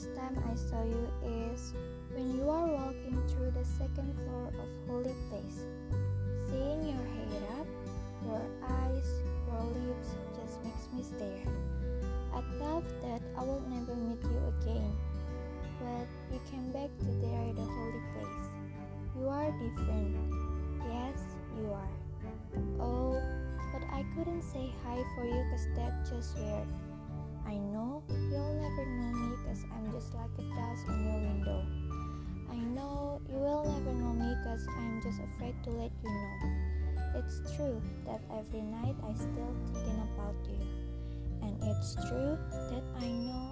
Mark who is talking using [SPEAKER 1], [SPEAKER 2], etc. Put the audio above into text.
[SPEAKER 1] first time I saw you is when you are walking through the second floor of holy place. Seeing your head up, your eyes, your lips just makes me stare. I thought that I will never meet you again, but you came back to there the holy place. You are different. Yes, you are. Oh, but I couldn't say hi for you cause that just weird. I know afraid to let you know. It's true that every night I still thinking about you. And it's true that I know